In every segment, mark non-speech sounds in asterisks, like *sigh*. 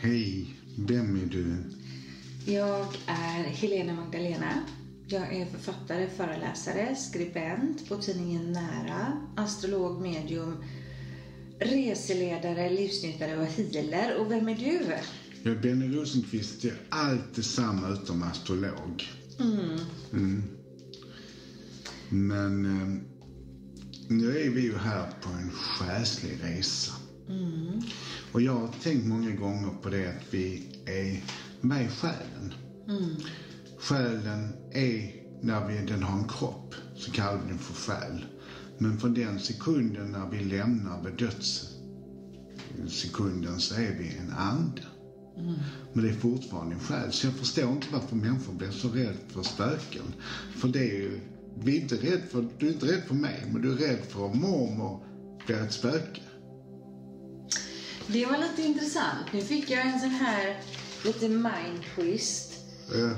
Hej, vem är du? Jag är Helena Magdalena. Jag är författare, föreläsare, skribent på tidningen Nära, astrolog, medium, reseledare, livsnyttare och healer. Och vem är du? Jag är Benny Rosenqvist. Jag är allt detsamma utom astrolog. Mm. Mm. Men eh, nu är vi ju här på en själslig resa. Mm. Och jag har tänkt många gånger på det att vi är med i själen. Mm. Själen är, när vi, den har en kropp, så kallar vi den för själ. Men från den sekunden när vi lämnar vid dödssekunden så är vi en ande. Mm. Men det är fortfarande en själ. Så jag förstår inte varför människor blir så rädda för spöken. För det är ju, vi är inte rädd för, du är inte rädd för mig, men du är rädd för att mormor blir ett spöke. Det var lite intressant. Nu fick jag en sån här lite mind twist. Ja.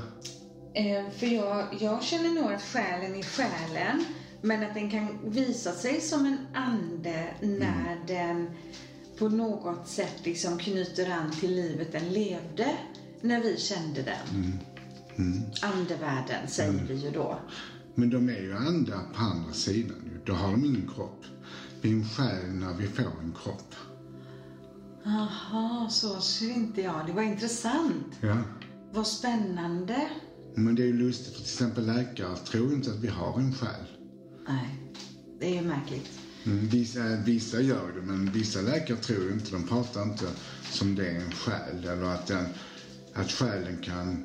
Eh, för jag, jag känner nog att själen är själen. Men att den kan visa sig som en ande när den på något sätt liksom knyter an till livet den levde när vi kände den. Andevärlden säger vi ju då. Men de är ju andar på andra sidan. Då har de ingen kropp. Vi är en själ när vi får en kropp. Jaha, så ser inte jag. Det var intressant. Ja. Vad spännande. Men det är ju lustigt för till exempel läkare tror inte att vi har en själ. Nej, det är ju märkligt. Mm, Vissa, vissa gör det, men vissa läkare tror inte. De pratar inte som det är en själ. Eller att, den, att själen kan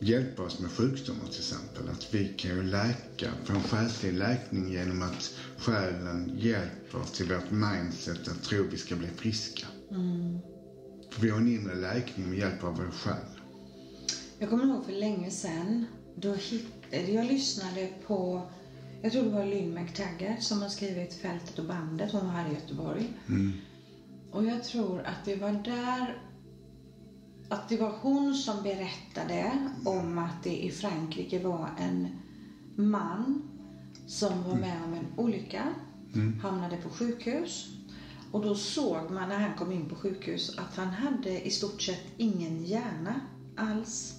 hjälpa oss med sjukdomar till exempel. Att vi kan ju läka, få en själslig läkning genom att själen hjälper oss till vårt mindset att tro vi ska bli friska. För vi har en inre läkning med hjälp av vår själ. Jag kommer ihåg för länge sedan, då hittade, jag lyssnade på, jag tror det var Lynn McTaggart som har skrivit Fältet och bandet, hon var här i Göteborg. Och jag tror att det var där, att det var hon som berättade om att det i Frankrike var en man som var med om en olycka, hamnade på sjukhus. Och då såg man när han kom in på sjukhus att han hade i stort sett ingen hjärna alls.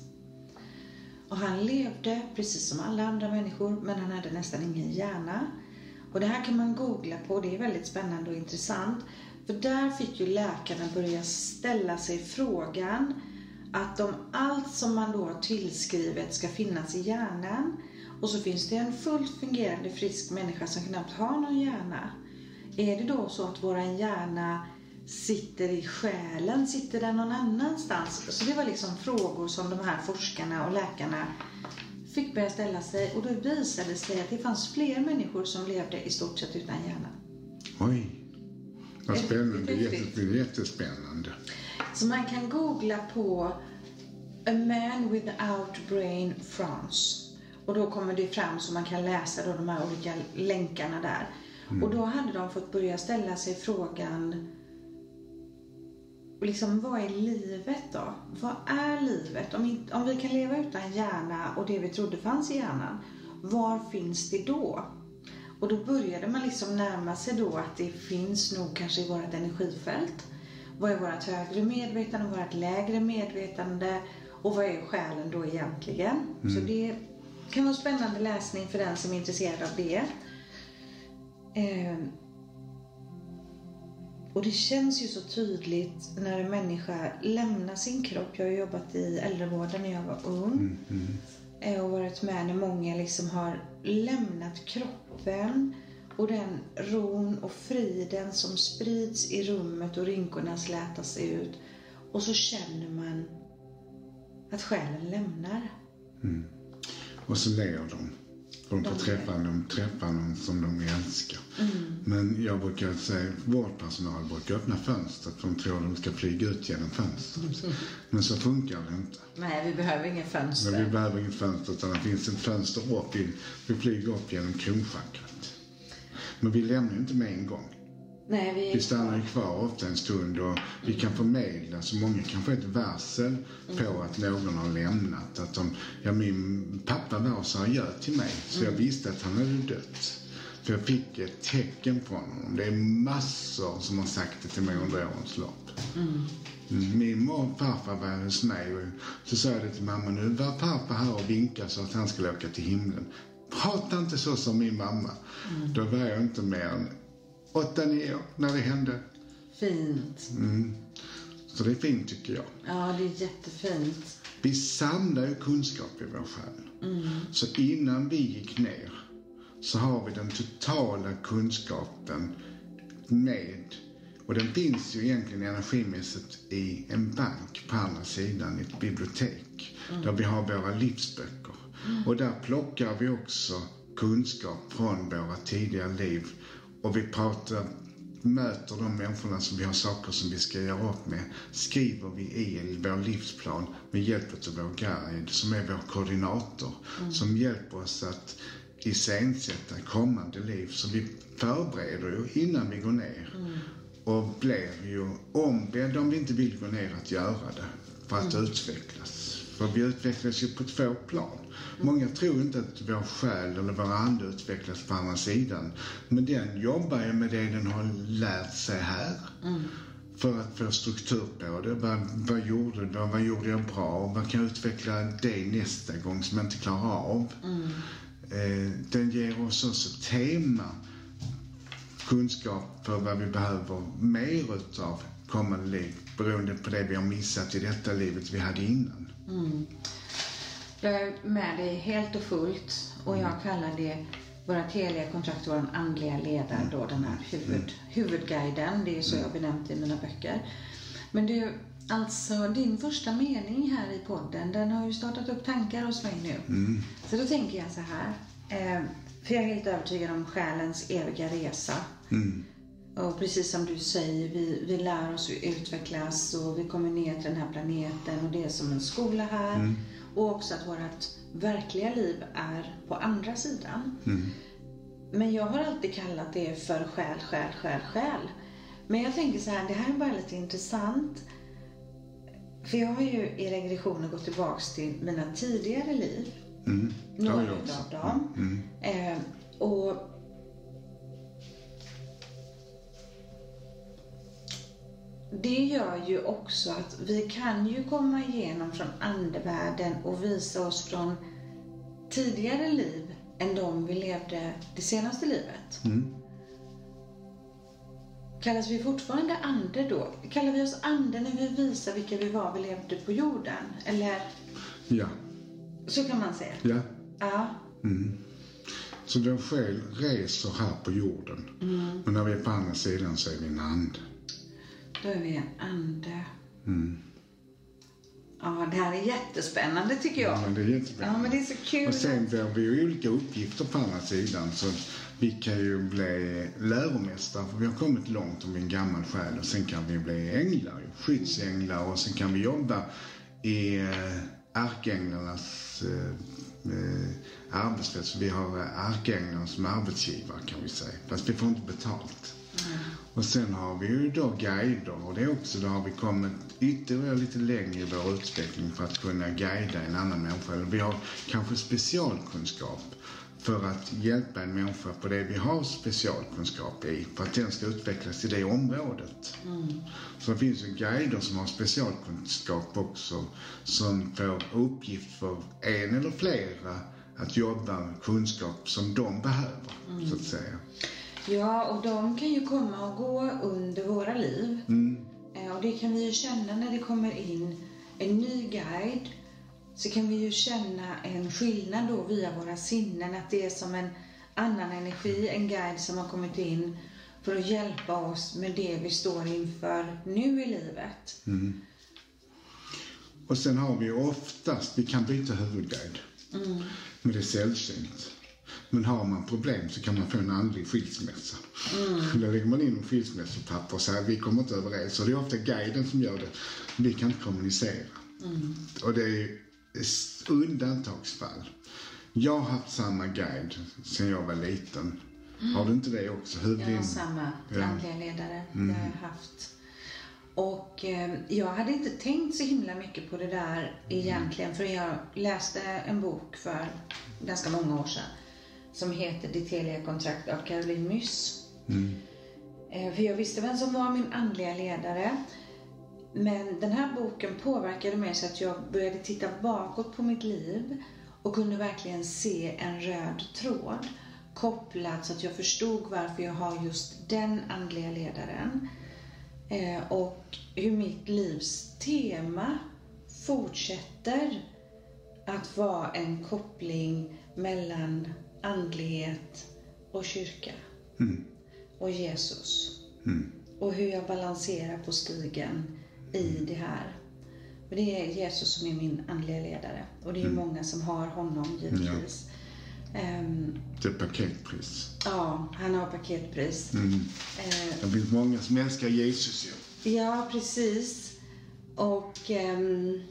Och han levde precis som alla andra människor men han hade nästan ingen hjärna. Och det här kan man googla på, det är väldigt spännande och intressant. För där fick ju läkarna börja ställa sig frågan att om allt som man då har tillskrivet ska finnas i hjärnan och så finns det en fullt fungerande frisk människa som knappt har någon hjärna. Är det då så att våran hjärna sitter i själen? Sitter den någon annanstans? Så det var liksom frågor som de här forskarna och läkarna fick börja ställa sig och då visade det sig att det fanns fler människor som levde i stort sett utan hjärna. Oj, vad spännande. Det är, riktigt. jätte, det är jättespännande. Så man kan googla på A man without brain France. Och då kommer det fram så man kan läsa då de här olika länkarna där. Och då hade de fått börja ställa sig frågan liksom, vad är livet då? Vad är livet? Om, inte, om vi kan leva utan hjärna och det vi trodde fanns i hjärnan, var finns det då? Och då började man liksom närma sig då att det finns nog kanske i vårt energifält. Vad är vårt högre medvetande, vårt lägre medvetande och vad är själen då egentligen? Så det kan vara spännande läsning för den som är intresserad av det. Eh, och det känns ju så tydligt när en människa lämnar sin kropp. Jag har jobbat i äldrevården när jag var ung. Eh, Och varit med när många liksom har lämnat kroppen. Och den ron och friden som sprids i rummet och rynkorna slätas ut. Och så känner man att själen lämnar. Och så ler de. De får träffa någon, träffa någon som de älskar. Men jag brukar säga, vårdpersonal brukar öppna fönstret för de tror de ska flyga ut genom fönstret. *laughs* Men så funkar det inte. Nej, vi behöver ingen fönster. Men vi behöver inget fönster utan det finns ett fönster upp. Vi, vi flyger upp genom kronchakrat. Men vi lämnar ju inte med en gång. Nej, vi... Vi stannar ju kvar ofta en stund och vi kan förmedla så många kan få ett varsel på att någon har lämnat. Att de, ja, min pappa var seriös till mig så jag visste att han hade dött. För jag fick ett tecken från honom. Det är massor som har sagt det till mig under årens lopp. Mm. Min mor och farfar var hos mig och så sa jag det till mamma, nu var pappa här och vinkade så att han skulle åka till himlen. Prata inte så som min mamma. Mm. Då var jag inte mer än 8-9 år när det hände. Fint. Mm. Så det är fint tycker jag. Ja, det är jättefint. Vi samlar ju kunskap i vår själ. Mm. Så innan vi gick ner så har vi den totala kunskapen med. Och den finns ju egentligen energimässigt i en bank på andra sidan, i ett bibliotek. Mm. Där vi har våra livsböcker. Mm. Och där plockar vi också kunskap från våra tidiga liv. Och vi pratar möter de människorna som vi har saker som vi ska göra upp med, skriver vi i vår livsplan med hjälp av vår guide som är vår koordinator, mm. som hjälper oss att iscensätta kommande liv. Så vi förbereder ju innan vi går ner mm. och blir ju ombedda om vi inte vill gå ner att göra det för att mm. utvecklas. För vi utvecklas ju på två plan. Många tror inte att vår själ eller vår ande utvecklas på andra sidan. Men den jobbar ju med det den har lärt sig här. Mm. För att få struktur på det. Vad, vad gjorde vad, vad gjorde jag bra? Vad kan jag utveckla det nästa gång som jag inte klarar av? Mm. Eh, den ger oss också tema, kunskap för vad vi behöver mer utav kommande liv beroende på det vi har missat i detta livet vi hade innan. Mm. Jag är med dig helt och fullt och jag kallar det vårt heliga kontrakt, vår andliga ledare, då den här huvud, huvudguiden. Det är så jag benämnt i mina böcker. Men du, alltså din första mening här i podden, den har ju startat upp tankar hos mig nu. Mm. Så då tänker jag så här. Eh, för jag är helt övertygad om själens eviga resa. Mm. Och precis som du säger, vi, vi lär oss att utvecklas och vi kommer ner till den här planeten och det är som en skola här. Mm. Och också att vårt verkliga liv är på andra sidan. Mm. Men jag har alltid kallat det för själ, själ, själ, själ. Men jag tänker så här, det här är bara lite intressant. För jag har ju i regressionen gått tillbaks till mina tidigare liv. Mm. Några av dem. Mm. Eh, och det gör ju också att vi kan ju komma igenom från andevärlden och visa oss från tidigare liv än de vi levde det senaste livet. Mm. Kallas vi fortfarande ande då? Kallar vi oss ande när vi visar vilka vi var vi levde på jorden? Eller? Ja. Så kan man säga? Ja. Ja. Mm. Så vår själ reser här på jorden. Mm. Men när vi är på andra sidan så är vi en ande. Då är vi en ande. Mm. Ja, det här är jättespännande tycker jag. Ja, det är jättespännande. Ja, men det är så kul. Och sen får vi olika uppgifter på andra sidan. Så vi kan ju bli läromästare, för vi har kommit långt om en gammal själ. Och sen kan vi bli änglar, skyddsänglar. Och sen kan vi jobba i ärkeänglarnas äh, äh, arbetsplats. Vi har ärkeänglarna som arbetsgivare kan vi säga. Fast vi får inte betalt. Mm. Och sen har vi ju då guider och det är också, då har vi kommit ytterligare lite längre i vår utveckling för att kunna guida en annan människa. Eller vi har kanske specialkunskap för att hjälpa en människa på det vi har specialkunskap i, för att den ska utvecklas i det området. Mm. Så det finns ju guider som har specialkunskap också, som får uppgift för en eller flera att jobba med kunskap som de behöver, mm. så att säga. Ja, och de kan ju komma och gå under våra liv. Mm. Eh, och det kan vi ju känna när det kommer in en ny guide. Så kan vi ju känna en skillnad då via våra sinnen, att det är som en annan energi, en guide som har kommit in för att hjälpa oss med det vi står inför nu i livet. Mm. Och sen har vi ju oftast, vi kan byta huvudguide. Mm. Men det är sällsynt. Men har man problem så kan man få en andlig skilsmässa. Mm. Då lägger man in skilsmässopapper och säger vi kommer inte överens. Och det är ofta guiden som gör det. Vi kan inte kommunicera. Mm. Och det är undantagsfall. Jag har haft samma guide sen jag var liten. Mm. Har du inte det också? Huvudin... Jag har samma andliga ledare. Mm. Det har jag haft. Och eh, jag hade inte tänkt så himla mycket på det där egentligen. För jag läste en bok för ganska många år sedan som heter Ditt heliga kontrakt av Caroline Myss. Mm. Eh, för jag visste vem som var min andliga ledare. men den här boken påverkade mig så att jag började titta bakåt på mitt liv och kunde verkligen se en röd tråd kopplad så att jag förstod varför jag har just den andliga ledaren. Eh, och hur mitt livs tema fortsätter att vara en koppling mellan andlighet och kyrka. Mm. Och Jesus. Mm. Och hur jag balanserar på stigen i det här. För det är Jesus som är min andliga ledare. Och det är mm. många som har honom givetvis. Ja. Um, det är paketpris. Ja, han har paketpris. Mm. Uh, det finns många som älskar Jesus ju. Ja, precis. Och um,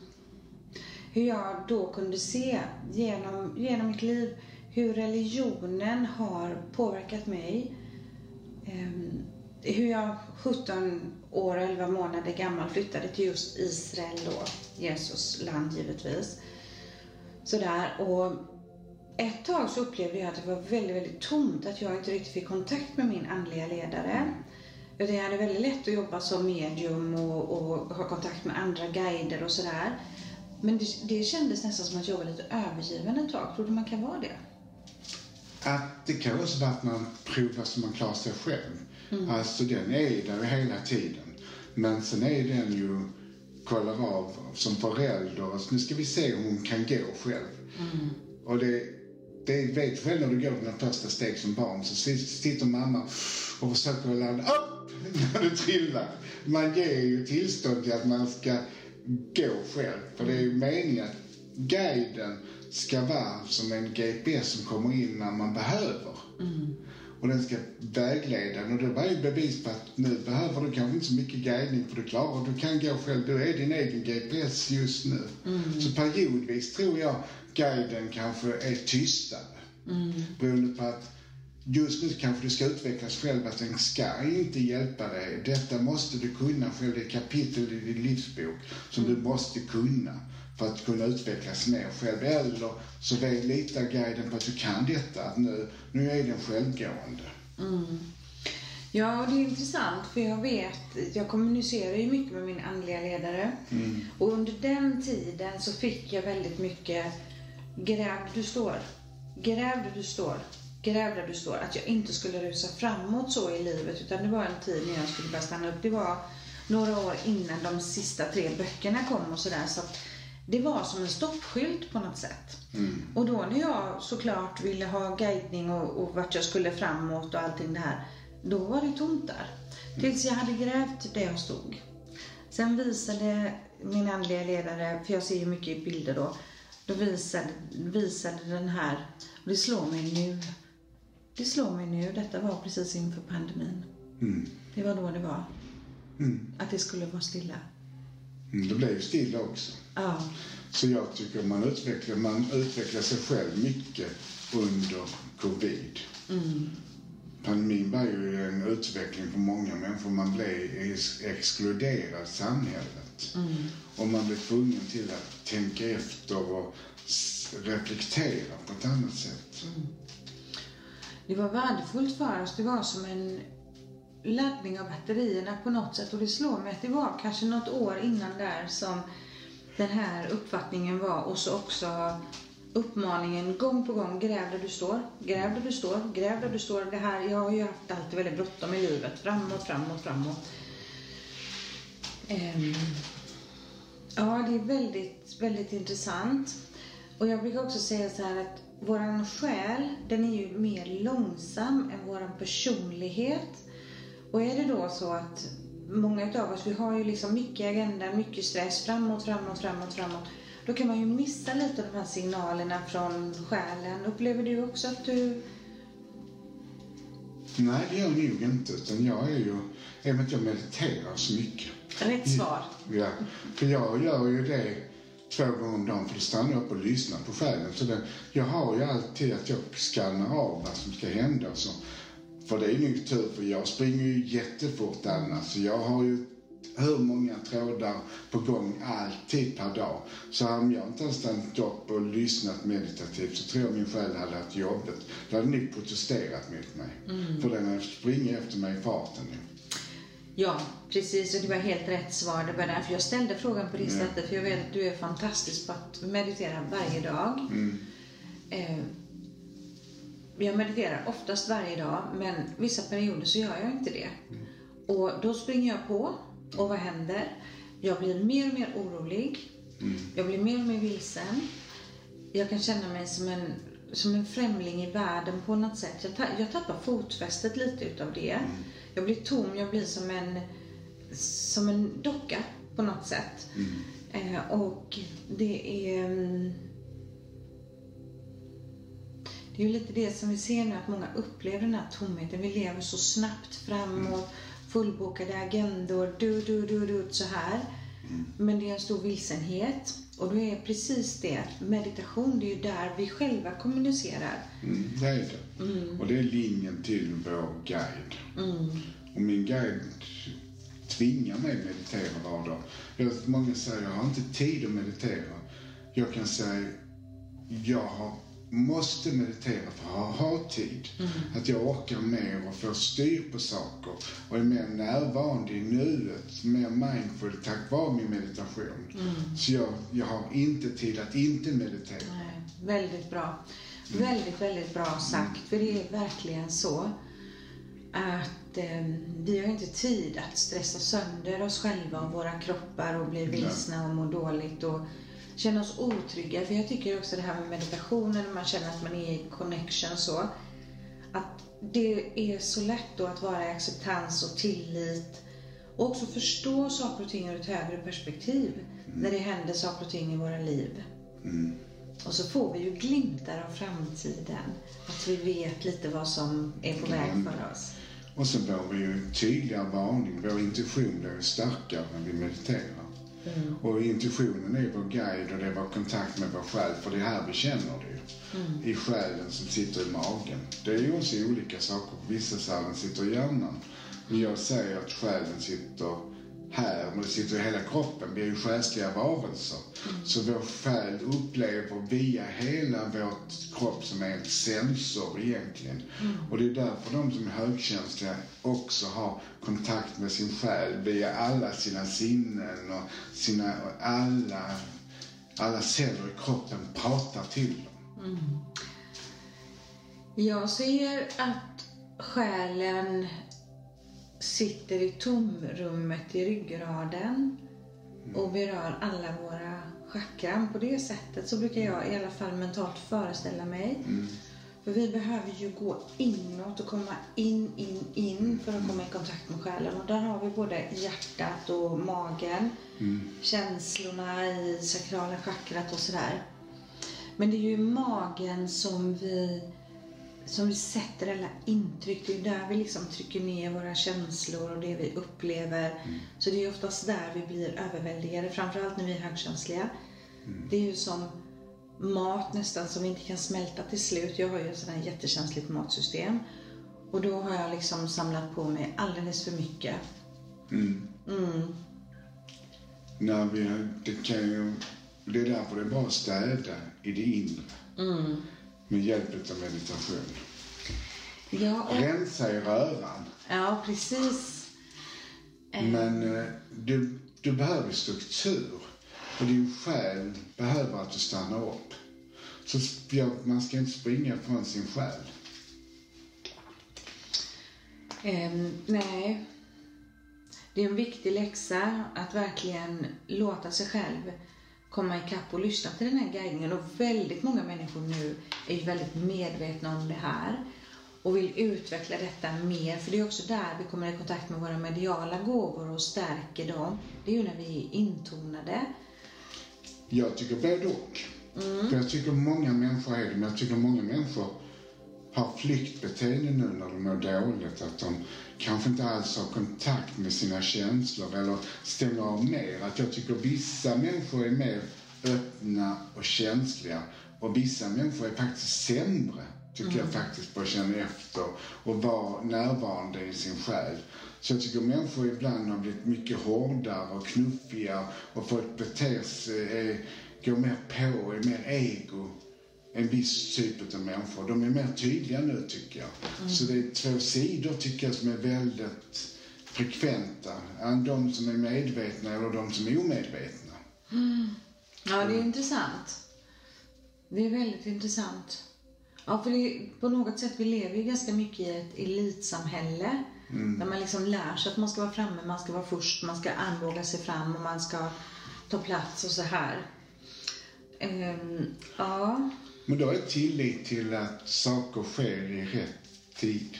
hur jag då kunde se genom, genom mitt liv hur religionen har påverkat mig. Ehm, hur jag 17 år och 11 månader gammal flyttade till just Israel då, Jesus land givetvis. Sådär och ett tag så upplevde jag att det var väldigt, väldigt tomt, att jag inte riktigt fick kontakt med min andliga ledare. Utan jag hade väldigt lätt att jobba som medium och, och ha kontakt med andra guider och sådär. Men det, det kändes nästan som att jag var lite övergiven ett tag. Tror du man kan vara det? Att det kan också vara att man provar så man klarar sig själv. Mm. Alltså den är där hela tiden. Men sen är den ju, kollar av som förälder, alltså, nu ska vi se om hon kan gå själv. Mm. Och det, det vet själv när du går dina första steg som barn så sitter mamma och försöker landa upp *laughs* när du trillar. Man ger ju tillstånd till att man ska gå själv. För det är ju meningen att guiden ska vara som en GPS som kommer in när man behöver. Mm och den ska vägleda och det var ju bevis på att nu behöver du kanske inte så mycket guidning för du klarar du kan gå själv, du är din egen GPS just nu. Mm. Så periodvis tror jag guiden kanske är tystare. Mm. Beroende på att just nu kanske du ska utvecklas själv, att den ska inte hjälpa dig. Detta måste du kunna själv, det är kapitel i din livsbok som mm. du måste kunna för att kunna utvecklas mer själv. Eller så litar guiden på att du kan detta, att nu, nu är den självgående. Mm. Ja, och det är intressant för jag vet, jag kommunicerar ju mycket med min andliga ledare. Mm. Och under den tiden så fick jag väldigt mycket gräv du står, gräv du står, gräv där du står. Att jag inte skulle rusa framåt så i livet utan det var en tid när jag skulle börja stanna upp. Det var några år innan de sista tre böckerna kom och sådär. Så att det var som en stoppskylt på något sätt. Mm. Och då när jag såklart ville ha guidning och, och vart jag skulle framåt och allting det här, då var det tomt där. Mm. Tills jag hade grävt där jag stod. Sen visade min andliga ledare, för jag ser ju mycket bilder då, då visade, visade den här, och det slår mig nu, det slår mig nu, detta var precis inför pandemin. Mm. Det var då det var. Mm. Att det skulle vara stilla. Mm, det blev stilla också. Ja. Så jag tycker man utvecklar, man utvecklar sig själv mycket under covid. Mm. Pandemin var ju en utveckling för många människor. Man blev exkluderad samhället. Mm. Och man blev tvungen till att tänka efter och reflektera på ett annat sätt. Mm. Det var värdefullt för oss. Det var som en laddning av batterierna på något sätt. Och det slår mig att det var kanske något år innan där som den här uppfattningen var och så också uppmaningen gång på gång, gräv där du står, gräv där du står, gräv där du står. Det här, jag har ju haft alltid väldigt bråttom i livet, framåt, framåt, framåt. Um, ja, det är väldigt, väldigt intressant. Och jag brukar också säga så här att våran själ, den är ju mer långsam än våran personlighet. Och är det då så att många utav oss, vi har ju liksom mycket agenda, mycket stress, framåt, framåt, framåt, framåt. Då kan man ju missa lite av de här signalerna från själen. Upplever du också att du... Nej, det gör jag nog inte. Utan jag är ju, med att jag mediterar så mycket. Rätt svar. Ja, för jag gör ju det två gånger om dagen för då stannar jag upp och lyssnar på själen. Så det, jag har ju alltid att jag skannar av vad som ska hända. Så för det är nog tur, för jag springer ju jättefort annars. Så jag har ju hur många trådar på gång alltid per dag. Så om jag inte hade stannat upp och lyssnat meditativt så tror jag min själ hade haft jobbet. Då hade ni protesterat mot mig. Mm. För den hade springit efter mig i farten. Ja, precis. Och det var helt rätt svar. Det var därför jag ställde frågan på det sättet. För jag vet att du är fantastisk på att meditera varje dag. Mm. Eh, jag mediterar oftast varje dag, men vissa perioder så gör jag inte det. Och då springer jag på. Och vad händer? Jag blir mer och mer orolig. Jag blir mer och mer vilsen. Jag kan känna mig som en, som en främling i världen på något sätt. Jag, ta, jag tappar fotfästet lite utav det. Jag blir tom, jag blir som en, som en docka på något sätt. Eh, och det är... mm, det är ju lite det som vi ser nu, att många upplever den här tomheten. Vi lever så snabbt framåt, fullbokade agendor, du, du, du, du, så här. Men det är en stor vilsenhet. Och då är precis det, meditation, det är ju där vi själva kommunicerar. Mm, det är det. Och det är linjen till vår guide. Mm. Och min guide tvingar mig att meditera var dag. Jag vet att många säger jag har inte tid att meditera. Jag kan säga jag har, måste meditera för att ha, tid. Att jag orkar mer och får styr på saker och är mer närvarande i nuet, mer mindful tack vare min meditation. Så jag, jag har inte tid att inte meditera. Nej, väldigt bra. Väldigt, väldigt bra sagt. För det är verkligen så att eh, vi har inte tid att stressa sönder oss själva och våra kroppar och bli vilsna och må dåligt och känna oss otrygga. För jag tycker också det här med meditationen, när man känner att man är i connection så. Att det är så lätt då att vara i acceptans och tillit och också förstå saker och ting ur ett högre perspektiv när det händer saker och ting i våra liv. Och så får vi ju glimtar av framtiden. Att vi vet lite vad som är på väg för oss. Och så får vi ju tydligare varning. Vår intuition blir starkare när vi mediterar. Och intuitionen är vår guide och det är vår kontakt med vår själ. För det är här vi känner det ju. I själen som sitter i magen. Det är ju också olika saker. Vissa den sitter i hjärnan. Men jag säger att själen sitter här, men det sitter i hela kroppen. Vi är ju själsliga varelser. Så vår själ upplever via hela vår kropp som är en sensor egentligen. Och det är därför de som är högkänsliga också har kontakt med sin själ via alla sina sinnen och sina, alla, alla celler i kroppen pratar till dem. Jag ser att själen sitter i tomrummet i ryggraden och berör alla våra chakran. På det sättet så brukar jag i alla fall mentalt föreställa mig. För vi behöver ju gå inåt och komma in, in, in för att komma i kontakt med själen. Och där har vi både hjärtat och magen, känslorna i sakrala chakrat och sådär. Men det är ju magen som vi, som vi sätter alla intryck. Det är där vi liksom trycker ner våra känslor och det vi upplever. Så det är oftast där vi blir överväldigade, framförallt när vi är högkänsliga. Det är ju som mat nästan som vi inte kan smälta till slut. Jag har ju ett sådant här jättekänsligt matsystem. Och då har jag liksom samlat på mig alldeles för mycket. När vi, det, kan ju, det är därför det är bra att städa i det inre. Med hjälp av meditation. Ja, och, Rensa i röran. ja precis. Men eh, du, du behöver struktur. Och din själ behöver att du stannar upp. Så ja, man ska inte springa från sin själ. Ehm, nej. Det är en viktig läxa att verkligen låta sig själv komma ikapp och lyssna till den här guidningen. Och väldigt många människor nu är ju väldigt medvetna om det här och vill utveckla detta mer. För det är också där vi kommer i kontakt med våra mediala gåvor och stärker dem. Det är ju när vi är intonade. Jag tycker både och. För jag tycker många människor är det, men jag tycker många människor har flyktbeteende nu när de mår dåligt. Att de kanske inte alls har kontakt med sina känslor eller stänger av mer. Att jag tycker vissa människor är mer öppna och känsliga och vissa människor är faktiskt sämre, tycker jag faktiskt, på att känna efter och vara närvarande i sin själ. Så jag tycker människor ibland har blivit mycket hårdare och knuffiga och folk beter sig, är, går mer på, är mer ego en viss typ av människor. De är mer tydliga nu tycker jag. Så det är två sidor tycker jag som är väldigt frekventa? De som är medvetna eller de som är omedvetna? Ja, det är intressant. Det är väldigt intressant. Ja, för på något sätt, vi lever ju ganska mycket i ett elitsamhälle. Där man liksom lär sig att man ska vara framme, man ska vara först, man ska armbåga sig fram och man ska ta plats och så här. Ehm, ja. Men då är tillit till att saker sker i rätt tid.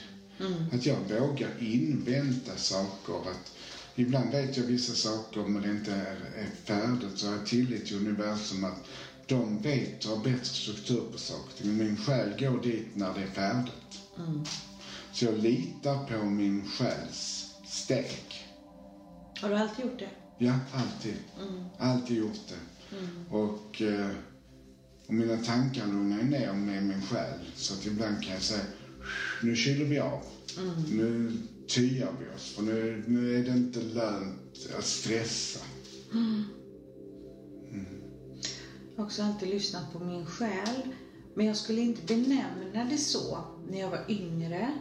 Att jag vågar invänta saker. Att ibland vet jag vissa saker men det inte är, är färdigt. Så har jag tillit till universum att de vet och har bättre struktur på saker. Men min själ går dit när det är färdigt. Så jag litar på min själs steg. Har du alltid gjort det? Ja, alltid. Alltid gjort det. Och, eh, och mina tankar lugnar ner med min själ. Så att ibland kan jag säga, nu kyler vi av. Nu tyar vi oss. För nu, nu är det inte lönt att stressa. Jag har också alltid lyssnat på min själ. Men jag skulle inte benämna det så när jag var yngre.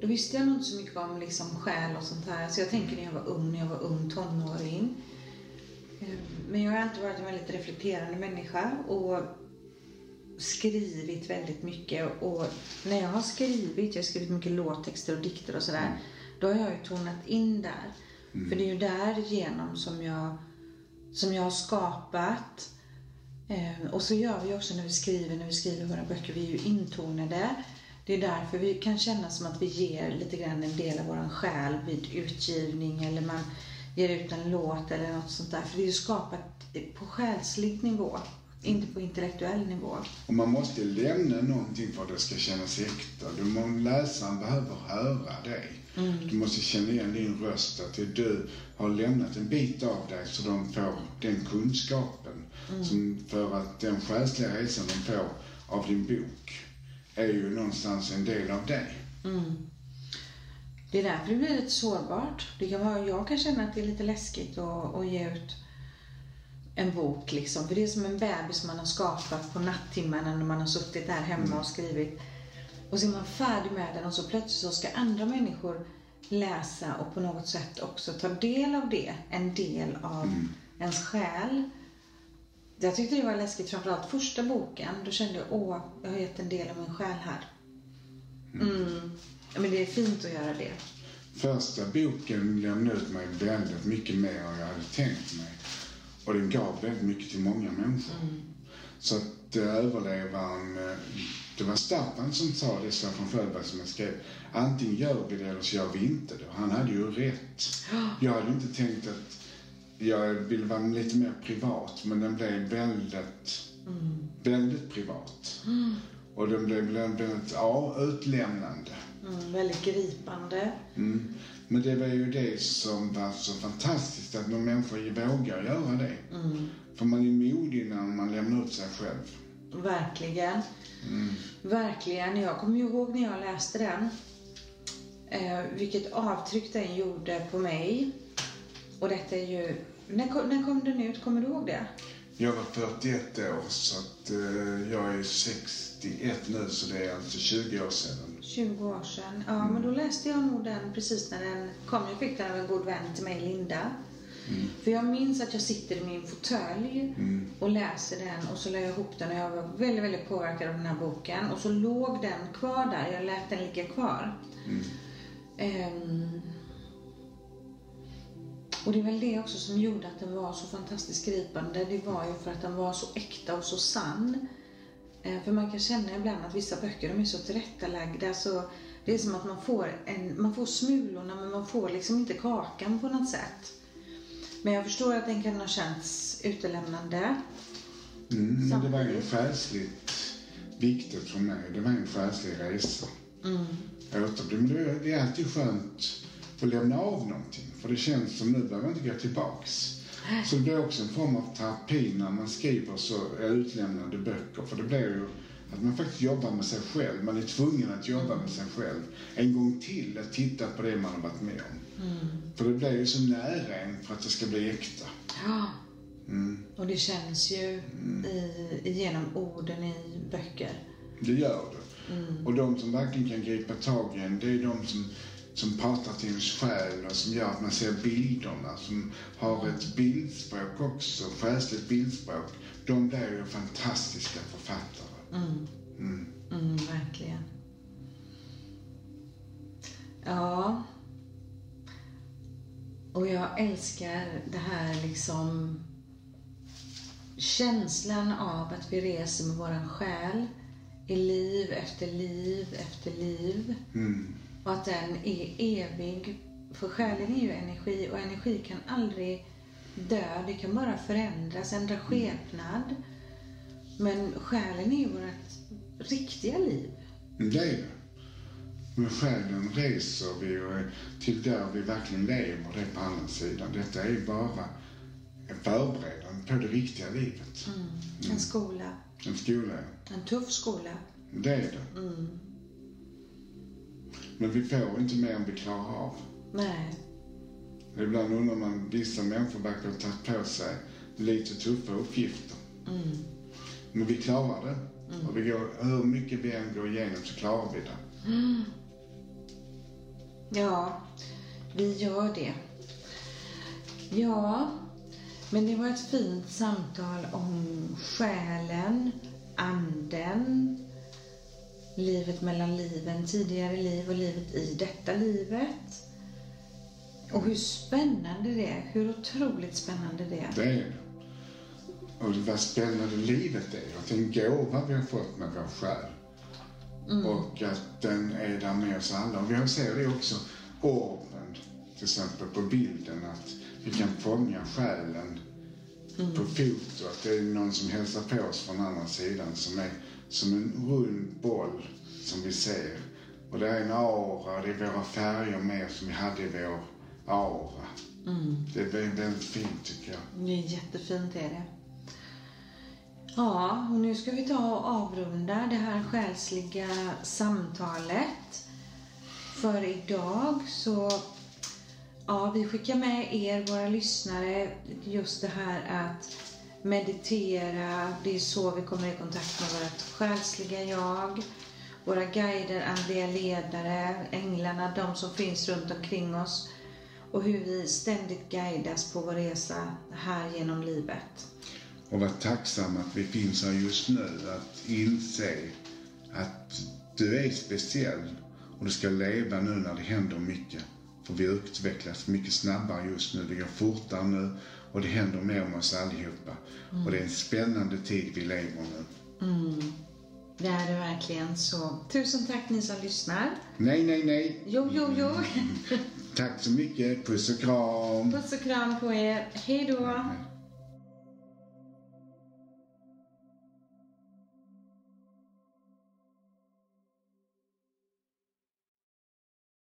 Då visste jag nog inte så mycket om liksom själ och sånt här. Så jag tänker när jag var ung, när jag var ung tonåring. Eh, Men jag har alltid varit en väldigt reflekterande människa och skrivit väldigt mycket. Och när jag har skrivit, jag har skrivit mycket låttexter och dikter och sådär, då har jag ju tonat in där. För det är ju därigenom som jag, som jag har skapat. Eh, och så gör vi också när vi skriver, när vi skriver våra böcker, vi är ju intonade. Det är därför vi kan känna som att vi ger lite grann en del av våran själ vid utgivning eller man ger ut en låt eller något sånt där. För det är ju skapat på själslig nivå, inte på intellektuell nivå. Och man måste lämna någonting för att det ska kännas äkta. Du må, läsaren behöver höra dig. Du måste känna igen din röst, att det du har lämnat en bit av dig så de får den kunskapen. Som för att den själsliga resan de får av din bok är ju någonstans en del av dig. Det är därför det blir lite sårbart. Det kan vara, jag kan känna att det är lite läskigt att, att ge ut en bok liksom. För det är som en bebis man har skapat på nattimmarna när man har suttit där hemma och skrivit. Och så är man färdig med den och så plötsligt så ska andra människor läsa och på något sätt också ta del av det. En del av ens själ. Jag tyckte det var läskigt, framförallt första boken. Då kände jag, åh, jag har gett en del av min själ här. Mm. Ja, Men det är fint att göra det. Första boken lämnade ut mig väldigt mycket mer än jag hade tänkt mig. Och den gav väldigt mycket till många människor. Så att eh, överlevaren, eh, det var Staffan som sa det, Staffan Sjöberg som jag skrev, antingen gör vi det eller så gör vi inte det. Han hade ju rätt. Jag hade inte tänkt att jag ville vara lite mer privat, men den blev väldigt, väldigt privat. Och den blev väldigt, ja, utlämnande. Mm, väldigt gripande. Mm. Men det var ju det som var så fantastiskt, att någon människa vågar göra det. För man är modig när man lämnar ut sig själv. Verkligen. Verkligen. Jag kommer ihåg när jag läste den. Eh, vilket avtryck den gjorde på mig. Och detta är ju... När kom, när kom den ut? Kommer du ihåg det? Jag var 41 år, så att eh, jag är 61 nu, så det är alltså 20 år sedan. 20 år sedan. Ja, men då läste jag nog den precis när den kom. Jag fick den av en god vän till mig, Linda. För jag minns att jag sitter i min fåtölj och läser den och så la jag ihop den och jag var väldigt, väldigt påverkad av den här boken. Och så låg den kvar där. Jag lät den ligga kvar. Ehm, och det är väl det också som gjorde att den var så fantastiskt gripande. Det var ju för att den var så äkta och så sann. Eh, För man kan känna ibland att vissa böcker de är så tillrättalagda så det är som att man får, en, man får smulorna men man får liksom inte kakan på något sätt. Men jag förstår att den kan ha känts utelämnande. Mm, men det var ju själsligt viktigt för mig. Det var en själslig resa. Mm. Men det är alltid skönt att lämna av någonting. För det känns som nu behöver jag inte gå tillbaks. Så det blir också en form av terapi när man skriver så utlämnande böcker. För det blir ju att man faktiskt jobbar med sig själv. Man är tvungen att jobba med sig själv en gång till. Att titta på det man har varit med om. För det blir ju så nära en för att det ska bli äkta. Ja. Mm. Och det känns ju i, genom orden i böcker. Det gör det. Och de som verkligen kan gripa tag i en, det är de som som pratar till ens själ och som gör att man ser bilderna, som har ett bildspråk också, själsligt bildspråk. De blir ju fantastiska författare. Mm. Mm. Mm, verkligen. Ja. Och jag älskar det här liksom känslan av att vi reser med våran själ i liv efter liv efter liv. Mm. Och att den är evig. För själen är ju energi och energi kan aldrig dö. Det kan bara förändras, ändra skepnad. Men själen är ju vårt riktiga liv. Det är det. Men själen reser vi och till där vi verkligen lever, det är på andra sidan. Detta är bara en förberedande på det riktiga livet. Mm. En skola. En skola, En tuff skola. det är det. Mm. Men vi får inte mer än vi klarar av. Nej. Ibland undrar man, vissa människor verkar ha tagit på sig lite tuffa uppgifter. Mm. Men vi klarar det. Och vi går, hur mycket vi än går igenom så klarar vi det. *gasps* Ja, vi gör det. Ja, men det var ett fint samtal om själen, anden, livet mellan liven, tidigare liv och livet i detta livet. Och hur spännande det är, hur otroligt spännande det är. Det är det. Och vad spännande livet är. Att det är en gåva vi har fått med vår själ. Och att den är där med oss alla. Och vi ser det också, orben till exempel på bilden. Att vi kan fånga själen på foto. Att det är någon som hälsar på oss från andra sidan som är som en rund boll som vi ser. Och det är en aura, det är våra färger med som vi hade i vår aura. Det är väldigt fint tycker jag. Det är jättefint är det. Ja, och nu ska vi ta och avrunda det här själsliga samtalet. För idag så, ja, vi skickar med er, våra lyssnare, just det här att meditera. Det är så vi kommer i kontakt med vårt själsliga jag. Våra guider, andliga ledare, änglarna, de som finns runt omkring oss. Och hur vi ständigt guidas på vår resa här genom livet. Och vara tacksam att vi finns här just nu. Att inse att du är speciell och du ska leva nu när det händer mycket. För vi utvecklas mycket snabbare just nu. Det går fortare nu och det händer mer med oss allihopa. Och det är en spännande tid vi lever nu. Det är det verkligen. Så tusen tack ni som lyssnar. Nej, nej, nej. Jo, jo, jo. Tack så mycket. Puss och kram. Puss och kram på er. Hej då.